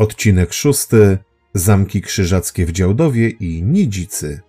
Odcinek szósty. Zamki krzyżackie w Działdowie i Nidzicy.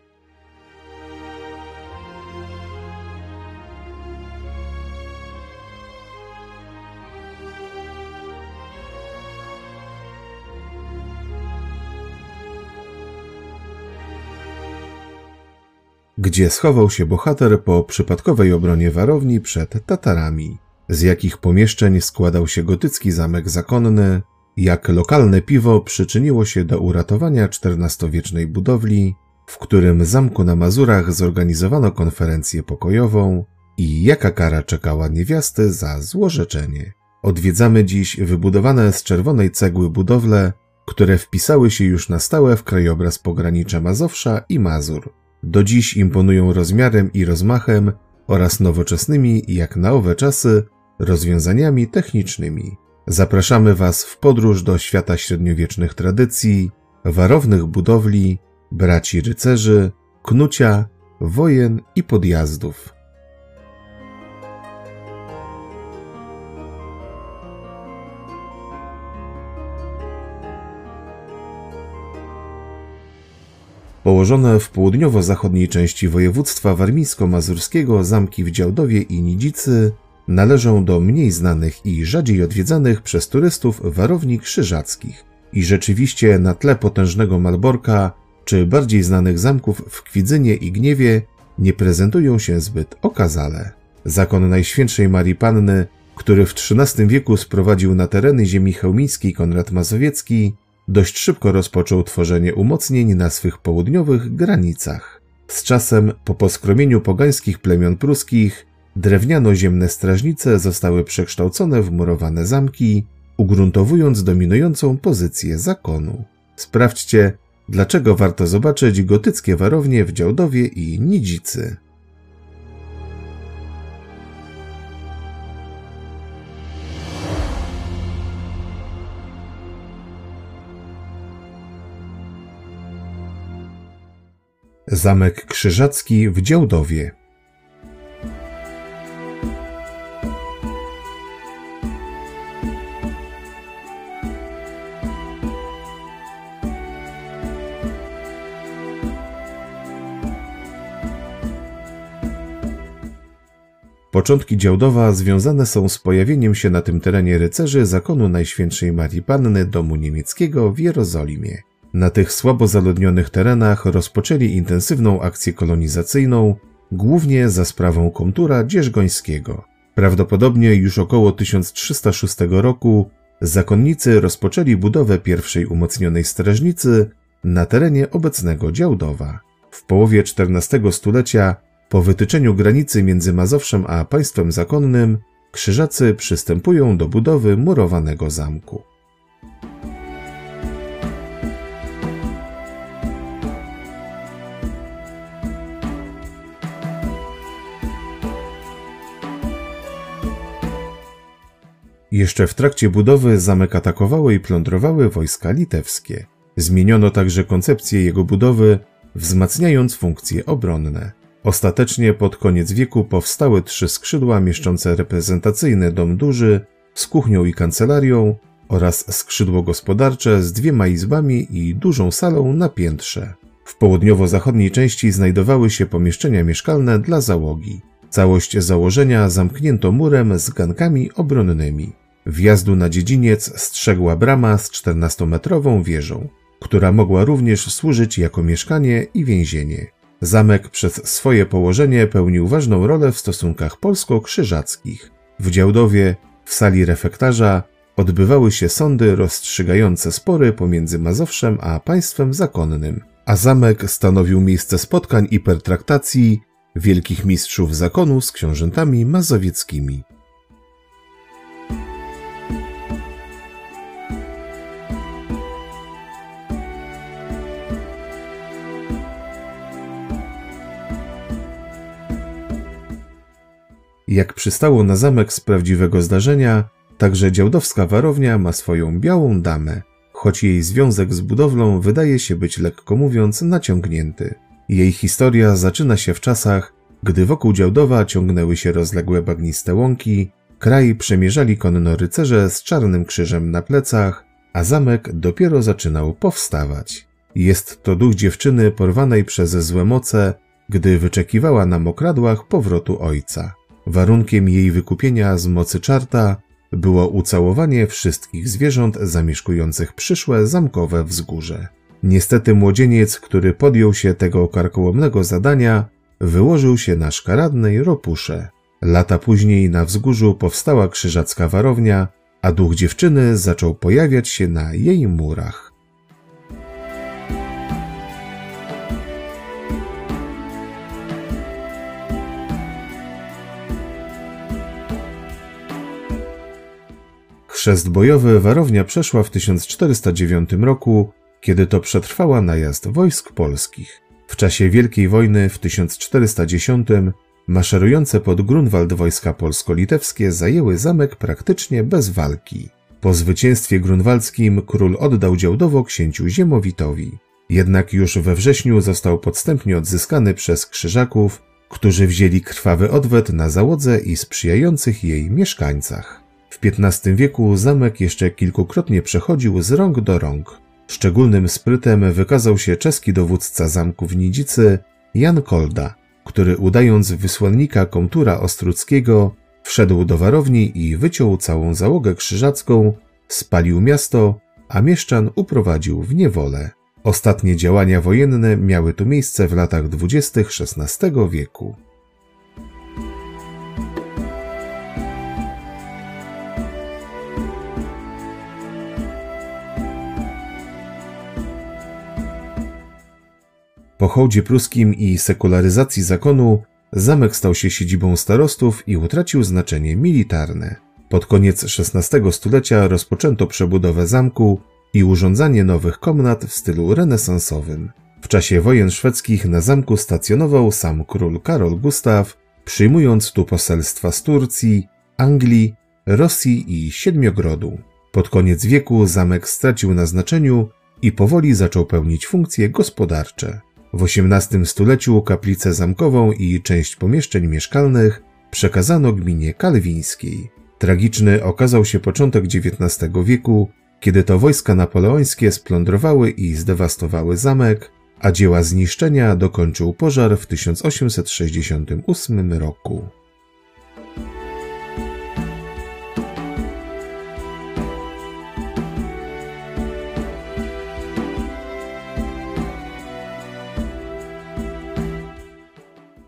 Gdzie schował się bohater po przypadkowej obronie warowni przed Tatarami? Z jakich pomieszczeń składał się gotycki zamek zakonny? Jak lokalne piwo przyczyniło się do uratowania XIV-wiecznej budowli, w którym zamku na Mazurach zorganizowano konferencję pokojową i jaka kara czekała niewiasty za złorzeczenie. Odwiedzamy dziś wybudowane z czerwonej cegły budowle, które wpisały się już na stałe w krajobraz pogranicza Mazowsza i Mazur. Do dziś imponują rozmiarem i rozmachem oraz nowoczesnymi, jak na owe czasy, rozwiązaniami technicznymi. Zapraszamy Was w podróż do świata średniowiecznych tradycji, warownych budowli, braci rycerzy, knucia, wojen i podjazdów. Położone w południowo-zachodniej części województwa warmińsko-mazurskiego zamki w Działdowie i Nidzicy należą do mniej znanych i rzadziej odwiedzanych przez turystów warowni krzyżackich. I rzeczywiście na tle potężnego Malborka czy bardziej znanych zamków w Kwidzynie i Gniewie nie prezentują się zbyt okazale. Zakon Najświętszej Marii Panny, który w XIII wieku sprowadził na tereny ziemi chełmińskiej Konrad Mazowiecki, dość szybko rozpoczął tworzenie umocnień na swych południowych granicach. Z czasem, po poskromieniu pogańskich plemion pruskich, Drewniano-ziemne strażnice zostały przekształcone w murowane zamki, ugruntowując dominującą pozycję zakonu. Sprawdźcie, dlaczego warto zobaczyć gotyckie warownie w Działdowie i Nidzicy. Zamek Krzyżacki w Działdowie Początki Działdowa związane są z pojawieniem się na tym terenie rycerzy zakonu Najświętszej Marii Panny domu niemieckiego w Jerozolimie. Na tych słabo zaludnionych terenach rozpoczęli intensywną akcję kolonizacyjną, głównie za sprawą komtura dzierżgońskiego. Prawdopodobnie już około 1306 roku zakonnicy rozpoczęli budowę pierwszej umocnionej strażnicy na terenie obecnego Działdowa. W połowie XIV stulecia po wytyczeniu granicy między Mazowszem a państwem zakonnym, krzyżacy przystępują do budowy murowanego zamku. Jeszcze w trakcie budowy zamek atakowały i plądrowały wojska litewskie. Zmieniono także koncepcję jego budowy, wzmacniając funkcje obronne. Ostatecznie pod koniec wieku powstały trzy skrzydła mieszczące reprezentacyjny dom duży z kuchnią i kancelarią oraz skrzydło gospodarcze z dwiema izbami i dużą salą na piętrze. W południowo-zachodniej części znajdowały się pomieszczenia mieszkalne dla załogi. Całość założenia zamknięto murem z gankami obronnymi. Wjazdu na dziedziniec strzegła brama z 14-metrową wieżą, która mogła również służyć jako mieszkanie i więzienie. Zamek przez swoje położenie pełnił ważną rolę w stosunkach polsko-krzyżackich. W Działdowie, w sali refektarza, odbywały się sądy rozstrzygające spory pomiędzy Mazowszem a państwem zakonnym, a zamek stanowił miejsce spotkań i pertraktacji wielkich mistrzów zakonu z książętami mazowieckimi. Jak przystało na zamek z prawdziwego zdarzenia, także działdowska warownia ma swoją białą damę, choć jej związek z budowlą wydaje się być lekko mówiąc naciągnięty. Jej historia zaczyna się w czasach, gdy wokół Działdowa ciągnęły się rozległe bagniste łąki, kraj przemierzali konno rycerze z czarnym krzyżem na plecach, a zamek dopiero zaczynał powstawać. Jest to duch dziewczyny porwanej przez złe moce, gdy wyczekiwała na mokradłach powrotu ojca. Warunkiem jej wykupienia z mocy czarta było ucałowanie wszystkich zwierząt zamieszkujących przyszłe zamkowe wzgórze. Niestety młodzieniec, który podjął się tego karkołomnego zadania, wyłożył się na szkaradnej ropusze. Lata później na wzgórzu powstała krzyżacka warownia, a duch dziewczyny zaczął pojawiać się na jej murach. Chrzest bojowy warownia przeszła w 1409 roku, kiedy to przetrwała najazd wojsk polskich. W czasie Wielkiej Wojny w 1410 maszerujące pod Grunwald wojska polsko-litewskie zajęły zamek praktycznie bez walki. Po zwycięstwie grunwaldzkim król oddał Działdowo księciu Ziemowitowi. Jednak już we wrześniu został podstępnie odzyskany przez krzyżaków, którzy wzięli krwawy odwet na załodze i sprzyjających jej mieszkańcach. W XV wieku zamek jeszcze kilkukrotnie przechodził z rąk do rąk. Szczególnym sprytem wykazał się czeski dowódca zamku w Nidzicy, Jan Kolda, który udając wysłannika komtura Ostruckiego, wszedł do warowni i wyciął całą załogę krzyżacką, spalił miasto, a mieszczan uprowadził w niewolę. Ostatnie działania wojenne miały tu miejsce w latach dwudziestych XVI wieku. Po hołdzie pruskim i sekularyzacji zakonu zamek stał się siedzibą starostów i utracił znaczenie militarne. Pod koniec XVI stulecia rozpoczęto przebudowę zamku i urządzanie nowych komnat w stylu renesansowym. W czasie wojen szwedzkich na zamku stacjonował sam król Karol Gustaw, przyjmując tu poselstwa z Turcji, Anglii, Rosji i Siedmiogrodu. Pod koniec wieku zamek stracił na znaczeniu i powoli zaczął pełnić funkcje gospodarcze. W XVIII stuleciu kaplicę zamkową i część pomieszczeń mieszkalnych przekazano gminie kalwińskiej. Tragiczny okazał się początek XIX wieku, kiedy to wojska napoleońskie splądrowały i zdewastowały zamek, a dzieła zniszczenia dokończył pożar w 1868 roku.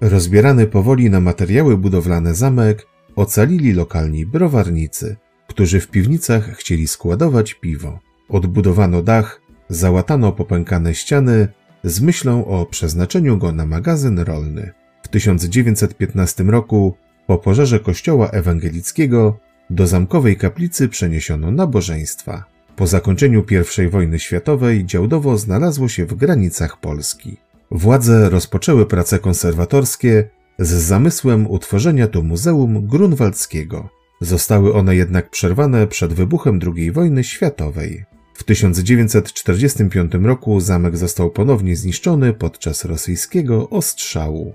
Rozbierany powoli na materiały budowlane zamek ocalili lokalni browarnicy, którzy w piwnicach chcieli składować piwo. Odbudowano dach, załatano popękane ściany z myślą o przeznaczeniu go na magazyn rolny. W 1915 roku, po pożarze kościoła ewangelickiego, do zamkowej kaplicy przeniesiono nabożeństwa. Po zakończeniu I wojny światowej Działdowo znalazło się w granicach Polski. Władze rozpoczęły prace konserwatorskie z zamysłem utworzenia tu Muzeum Grunwaldzkiego. Zostały one jednak przerwane przed wybuchem II wojny światowej. W 1945 roku zamek został ponownie zniszczony podczas rosyjskiego ostrzału.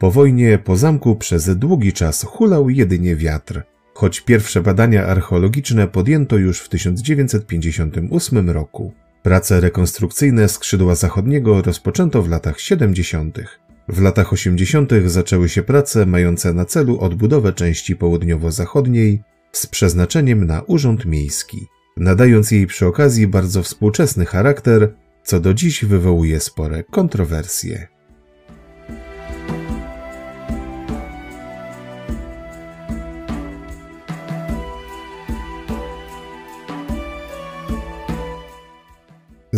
Po wojnie po zamku przez długi czas hulał jedynie wiatr, choć pierwsze badania archeologiczne podjęto już w 1958 roku. Prace rekonstrukcyjne skrzydła zachodniego rozpoczęto w latach 70. W latach 80. zaczęły się prace mające na celu odbudowę części południowo-zachodniej z przeznaczeniem na urząd miejski, nadając jej przy okazji bardzo współczesny charakter, co do dziś wywołuje spore kontrowersje.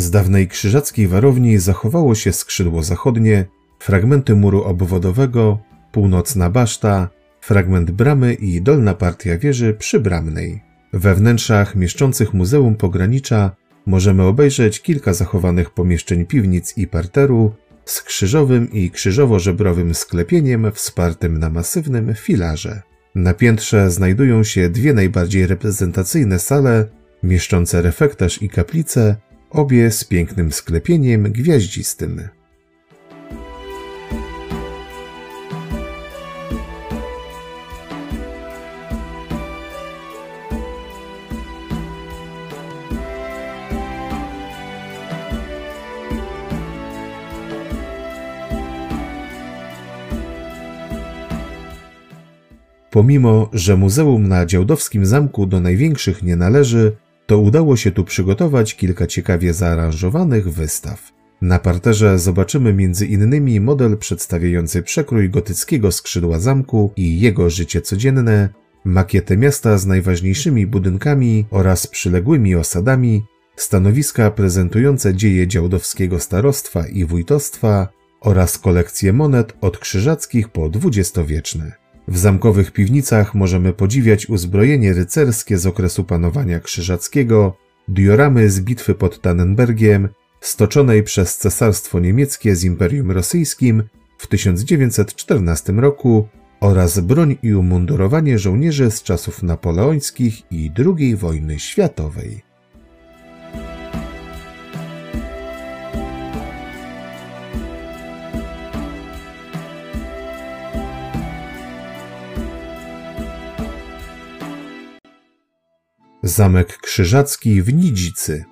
Z dawnej krzyżackiej warowni zachowało się skrzydło zachodnie, fragmenty muru obwodowego, północna baszta, fragment bramy i dolna partia wieży przybramnej. We wnętrzach mieszczących Muzeum Pogranicza możemy obejrzeć kilka zachowanych pomieszczeń piwnic i parteru z krzyżowym i krzyżowo-żebrowym sklepieniem wspartym na masywnym filarze. Na piętrze znajdują się dwie najbardziej reprezentacyjne sale, mieszczące refektarz i kaplicę, obie z pięknym sklepieniem gwiaździstym. Pomimo, że muzeum na Działdowskim Zamku do największych nie należy, to udało się tu przygotować kilka ciekawie zaaranżowanych wystaw. Na parterze zobaczymy m.in. model przedstawiający przekrój gotyckiego skrzydła zamku i jego życie codzienne, makietę miasta z najważniejszymi budynkami oraz przyległymi osadami, stanowiska prezentujące dzieje działdowskiego starostwa i wójtostwa oraz kolekcje monet od krzyżackich po dwudziestowieczne. W zamkowych piwnicach możemy podziwiać uzbrojenie rycerskie z okresu panowania krzyżackiego, dioramy z bitwy pod Tannenbergiem, stoczonej przez Cesarstwo Niemieckie z Imperium Rosyjskim w 1914 roku oraz broń i umundurowanie żołnierzy z czasów napoleońskich i II wojny światowej. Zamek Krzyżacki w Nidzicy.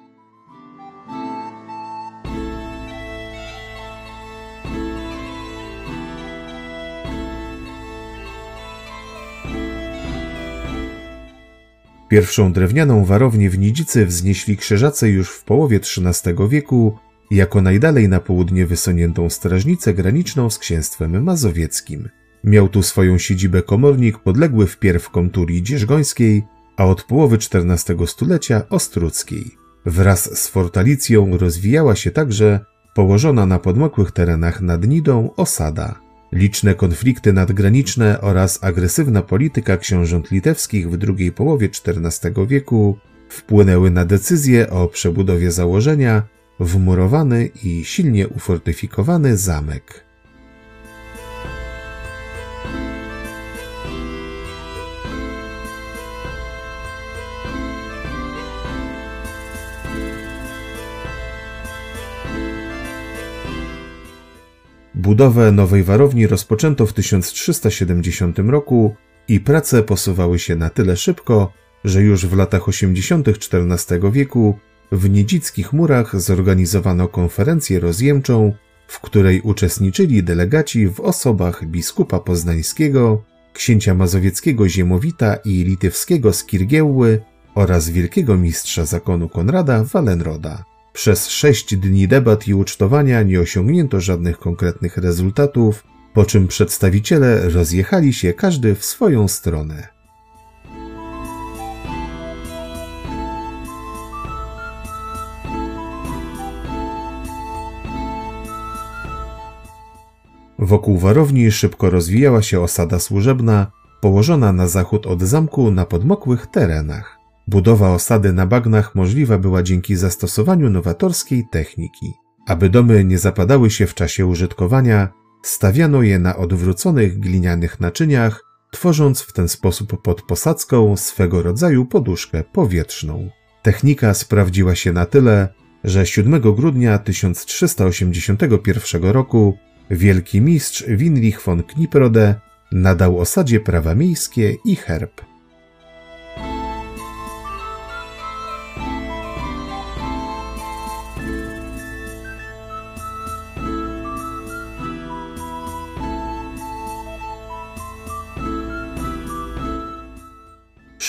Pierwszą drewnianą warownię w Nidzicy wznieśli krzyżacy już w połowie XIII wieku jako najdalej na południe wysuniętą strażnicę graniczną z księstwem mazowieckim. Miał tu swoją siedzibę komornik podległy wpierw komturii dzierżgońskiej, a od połowy XIV stulecia Ostruckiej. Wraz z fortalicją rozwijała się także położona na podmokłych terenach nad Nidą osada. Liczne konflikty nadgraniczne oraz agresywna polityka książąt litewskich w drugiej połowie XIV wieku wpłynęły na decyzję o przebudowie założenia w murowany i silnie ufortyfikowany zamek. Budowę nowej warowni rozpoczęto w 1370 roku i prace posuwały się na tyle szybko, że już w latach 80. XIV wieku w Niedzickich Murach zorganizowano konferencję rozjemczą, w której uczestniczyli delegaci w osobach biskupa poznańskiego, księcia mazowieckiego Ziemowita i litewskiego Skirgiełły oraz wielkiego mistrza zakonu Konrada Wallenroda. Przez sześć dni debat i ucztowania nie osiągnięto żadnych konkretnych rezultatów, po czym przedstawiciele rozjechali się każdy w swoją stronę. Wokół warowni szybko rozwijała się osada służebna, położona na zachód od zamku na podmokłych terenach. Budowa osady na bagnach możliwa była dzięki zastosowaniu nowatorskiej techniki. Aby domy nie zapadały się w czasie użytkowania, stawiano je na odwróconych glinianych naczyniach, tworząc w ten sposób pod posadzką swego rodzaju poduszkę powietrzną. Technika sprawdziła się na tyle, że 7 grudnia 1381 roku wielki mistrz Winrich von Kniprode nadał osadzie prawa miejskie i herb.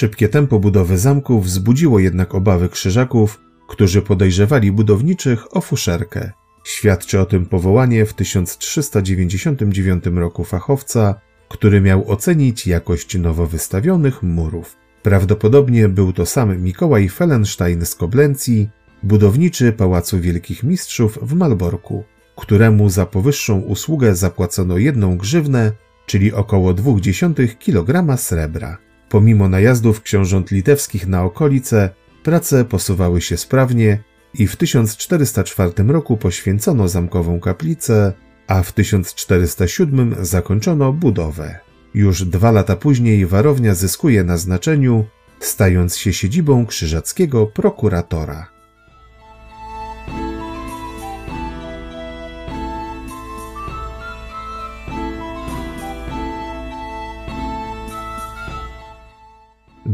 Szybkie tempo budowy zamku wzbudziło jednak obawy krzyżaków, którzy podejrzewali budowniczych o fuszerkę. Świadczy o tym powołanie w 1399 roku fachowca, który miał ocenić jakość nowo wystawionych murów. Prawdopodobnie był to sam Mikołaj Fellenstein z Koblencji, budowniczy Pałacu Wielkich Mistrzów w Malborku, któremu za powyższą usługę zapłacono jedną grzywnę, czyli około 0,2 kg srebra. Pomimo najazdów książąt litewskich na okolice, prace posuwały się sprawnie i w 1404 roku poświęcono zamkową kaplicę, a w 1407 zakończono budowę. Już dwa lata później warownia zyskuje na znaczeniu, stając się siedzibą krzyżackiego prokuratora.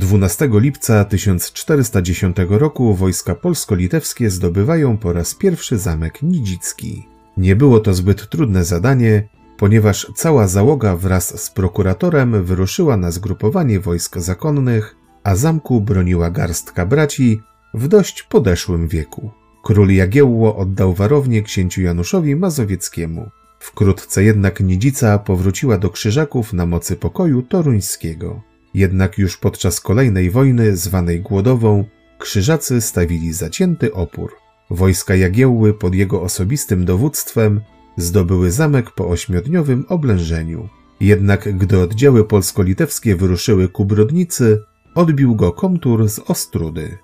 Dwunastego lipca 1410 roku wojska polsko-litewskie zdobywają po raz pierwszy zamek Nidzicki. Nie było to zbyt trudne zadanie, ponieważ cała załoga wraz z prokuratorem wyruszyła na zgrupowanie wojsk zakonnych, a zamku broniła garstka braci w dość podeszłym wieku. Król Jagiełło oddał warownię księciu Januszowi Mazowieckiemu. Wkrótce jednak Nidzica powróciła do Krzyżaków na mocy pokoju toruńskiego. Jednak już podczas kolejnej wojny, zwanej Głodową, Krzyżacy stawili zacięty opór. Wojska Jagiełły pod jego osobistym dowództwem zdobyły zamek po ośmiodniowym oblężeniu. Jednak gdy oddziały polsko-litewskie wyruszyły ku Brodnicy, odbił go komtur z Ostrudy.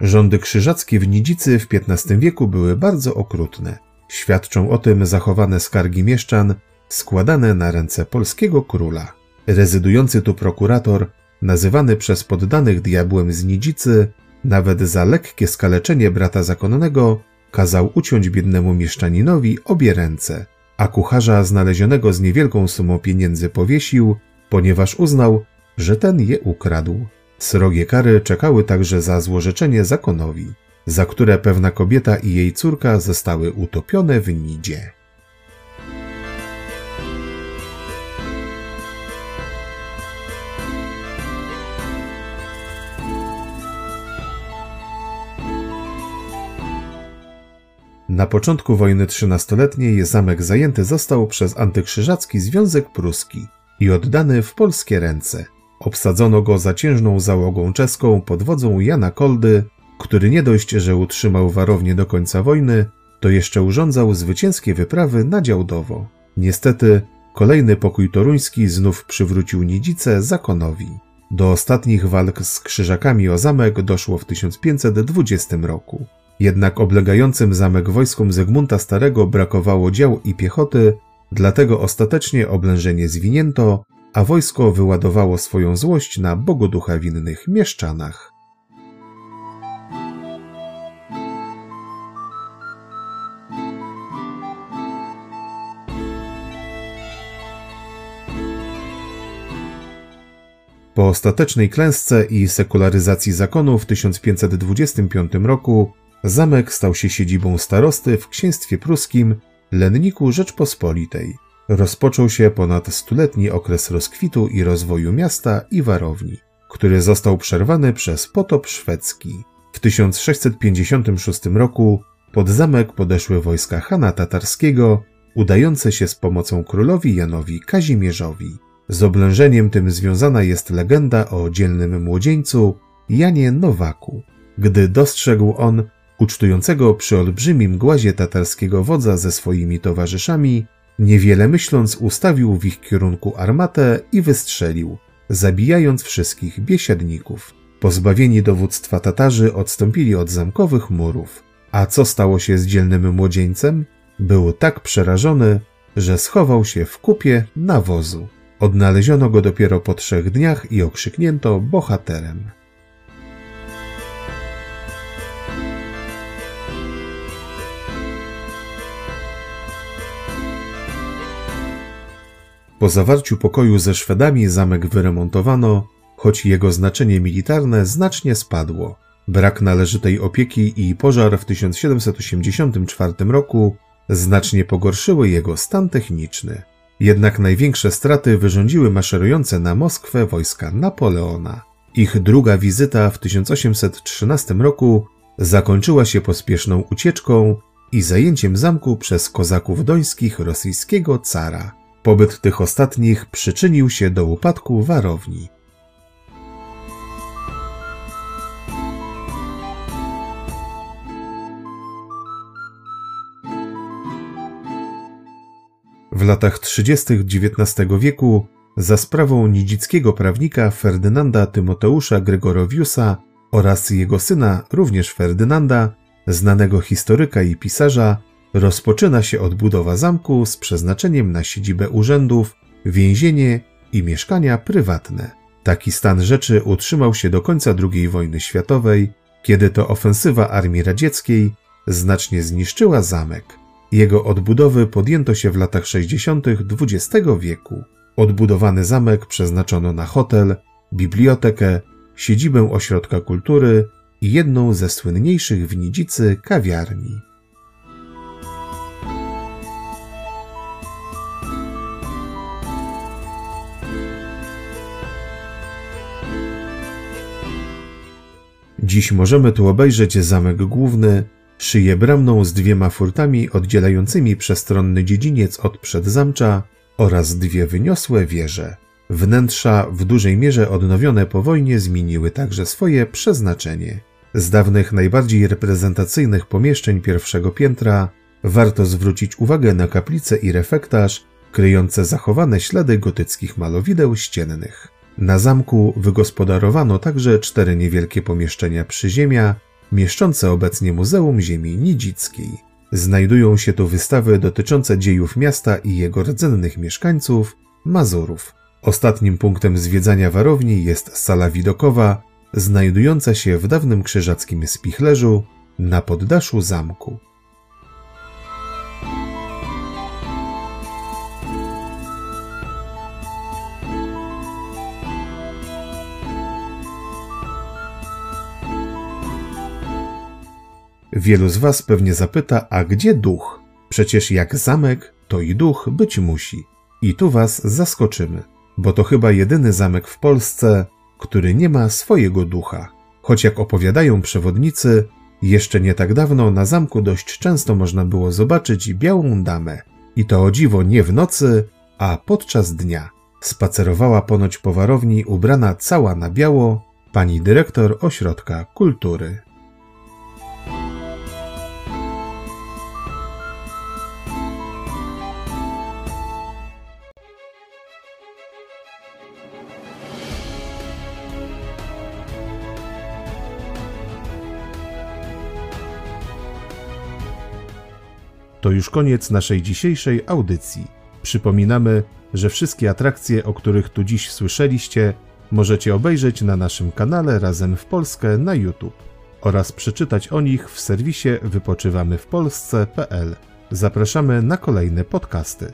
Rządy krzyżackie w Nidzicy w XV wieku były bardzo okrutne. Świadczą o tym zachowane skargi mieszczan składane na ręce polskiego króla. Rezydujący tu prokurator, nazywany przez poddanych diabłem z Nidzicy, nawet za lekkie skaleczenie brata zakonnego, kazał uciąć biednemu mieszczaninowi obie ręce, a kucharza znalezionego z niewielką sumą pieniędzy powiesił, ponieważ uznał, że ten je ukradł. Srogie kary czekały także za złorzeczenie zakonowi, za które pewna kobieta i jej córka zostały utopione w Nidzie. Na początku wojny trzynastoletniej zamek zajęty został przez antykrzyżacki Związek Pruski i oddany w polskie ręce. Obsadzono go zaciężną załogą czeską pod wodzą Jana Koldy, który nie dość, że utrzymał warownię do końca wojny, to jeszcze urządzał zwycięskie wyprawy na Działdowo. Niestety, kolejny pokój toruński znów przywrócił Nidzice zakonowi. Do ostatnich walk z krzyżakami o zamek doszło w 1520 roku. Jednak oblegającym zamek wojskom Zygmunta Starego brakowało dział i piechoty, dlatego ostatecznie oblężenie zwinięto, a wojsko wyładowało swoją złość na bogoducha winnych mieszczanach. Po ostatecznej klęsce i sekularyzacji zakonu w 1525 roku Zamek stał się siedzibą starosty w księstwie pruskim, lenniku Rzeczpospolitej. Rozpoczął się ponad stuletni okres rozkwitu i rozwoju miasta i warowni, który został przerwany przez potop szwedzki. W 1656 roku pod zamek podeszły wojska Hana Tatarskiego, udające się z pomocą królowi Janowi Kazimierzowi. Z oblężeniem tym związana jest legenda o dzielnym młodzieńcu Janie Nowaku. Gdy dostrzegł on, ucztującego przy olbrzymim głazie tatarskiego wodza ze swoimi towarzyszami, niewiele myśląc ustawił w ich kierunku armatę i wystrzelił, zabijając wszystkich biesiadników. Pozbawieni dowództwa Tatarzy odstąpili od zamkowych murów. A co stało się z dzielnym młodzieńcem? Był tak przerażony, że schował się w kupie nawozu. Odnaleziono go dopiero po trzech dniach i okrzyknięto bohaterem. Po zawarciu pokoju ze Szwedami zamek wyremontowano, choć jego znaczenie militarne znacznie spadło. Brak należytej opieki i pożar w 1784 roku znacznie pogorszyły jego stan techniczny. Jednak największe straty wyrządziły maszerujące na Moskwę wojska Napoleona. Ich druga wizyta w 1813 roku zakończyła się pospieszną ucieczką i zajęciem zamku przez kozaków dońskich rosyjskiego cara. Pobyt tych ostatnich przyczynił się do upadku warowni. W latach 30. XIX wieku za sprawą nidzickiego prawnika Ferdynanda Tymoteusza Gregorowiusa oraz jego syna, również Ferdynanda, znanego historyka i pisarza, rozpoczyna się odbudowa zamku z przeznaczeniem na siedzibę urzędów, więzienie i mieszkania prywatne. Taki stan rzeczy utrzymał się do końca II wojny światowej, kiedy to ofensywa Armii Radzieckiej znacznie zniszczyła zamek. Jego odbudowy podjęto się w latach 60. XX wieku. Odbudowany zamek przeznaczono na hotel, bibliotekę, siedzibę ośrodka kultury i jedną ze słynniejszych w Nidzicy kawiarni. Dziś możemy tu obejrzeć zamek główny, szyję bramną z dwiema furtami oddzielającymi przestronny dziedziniec od przedzamcza oraz dwie wyniosłe wieże. Wnętrza, w dużej mierze odnowione po wojnie, zmieniły także swoje przeznaczenie. Z dawnych najbardziej reprezentacyjnych pomieszczeń pierwszego piętra warto zwrócić uwagę na kaplicę i refektarz, kryjące zachowane ślady gotyckich malowideł ściennych. Na zamku wygospodarowano także cztery niewielkie pomieszczenia przyziemia, mieszczące obecnie Muzeum Ziemi Nidzickiej. Znajdują się tu wystawy dotyczące dziejów miasta i jego rdzennych mieszkańców, Mazurów. Ostatnim punktem zwiedzania warowni jest sala widokowa, znajdująca się w dawnym krzyżackim spichlerzu na poddaszu zamku. Wielu z Was pewnie zapyta, a gdzie duch? Przecież jak zamek, to i duch być musi. I tu Was zaskoczymy, bo to chyba jedyny zamek w Polsce, który nie ma swojego ducha. Choć jak opowiadają przewodnicy, jeszcze nie tak dawno na zamku dość często można było zobaczyć białą damę. I to o dziwo nie w nocy, a podczas dnia. Spacerowała ponoć po warowni ubrana cała na biało pani dyrektor ośrodka kultury. To już koniec naszej dzisiejszej audycji. Przypominamy, że wszystkie atrakcje, o których tu dziś słyszeliście, możecie obejrzeć na naszym kanale Razem w Polskę na YouTube oraz przeczytać o nich w serwisie wypoczywamywpolsce.pl. Zapraszamy na kolejne podcasty.